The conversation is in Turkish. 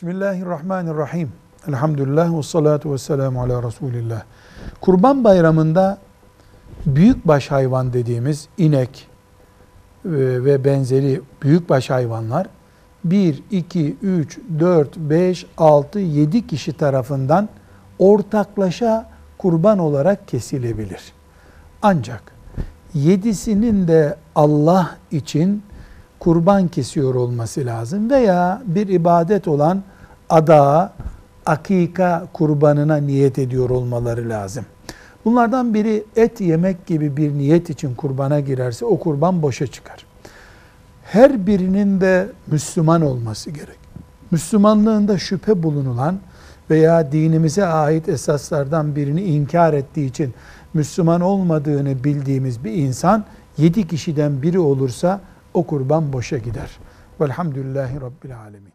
Bismillahirrahmanirrahim. Elhamdülillah ve salatu ve selamu ala Resulillah. Kurban bayramında büyükbaş hayvan dediğimiz inek e, ve benzeri büyükbaş hayvanlar 1, 2, 3, 4, 5, 6, 7 kişi tarafından ortaklaşa kurban olarak kesilebilir. Ancak yedisinin de Allah için kurban kesiyor olması lazım veya bir ibadet olan adağa, akika kurbanına niyet ediyor olmaları lazım. Bunlardan biri et yemek gibi bir niyet için kurbana girerse o kurban boşa çıkar. Her birinin de Müslüman olması gerek. Müslümanlığında şüphe bulunulan veya dinimize ait esaslardan birini inkar ettiği için Müslüman olmadığını bildiğimiz bir insan yedi kişiden biri olursa o kurban boşa gider. Velhamdülillahi Rabbil Alemin.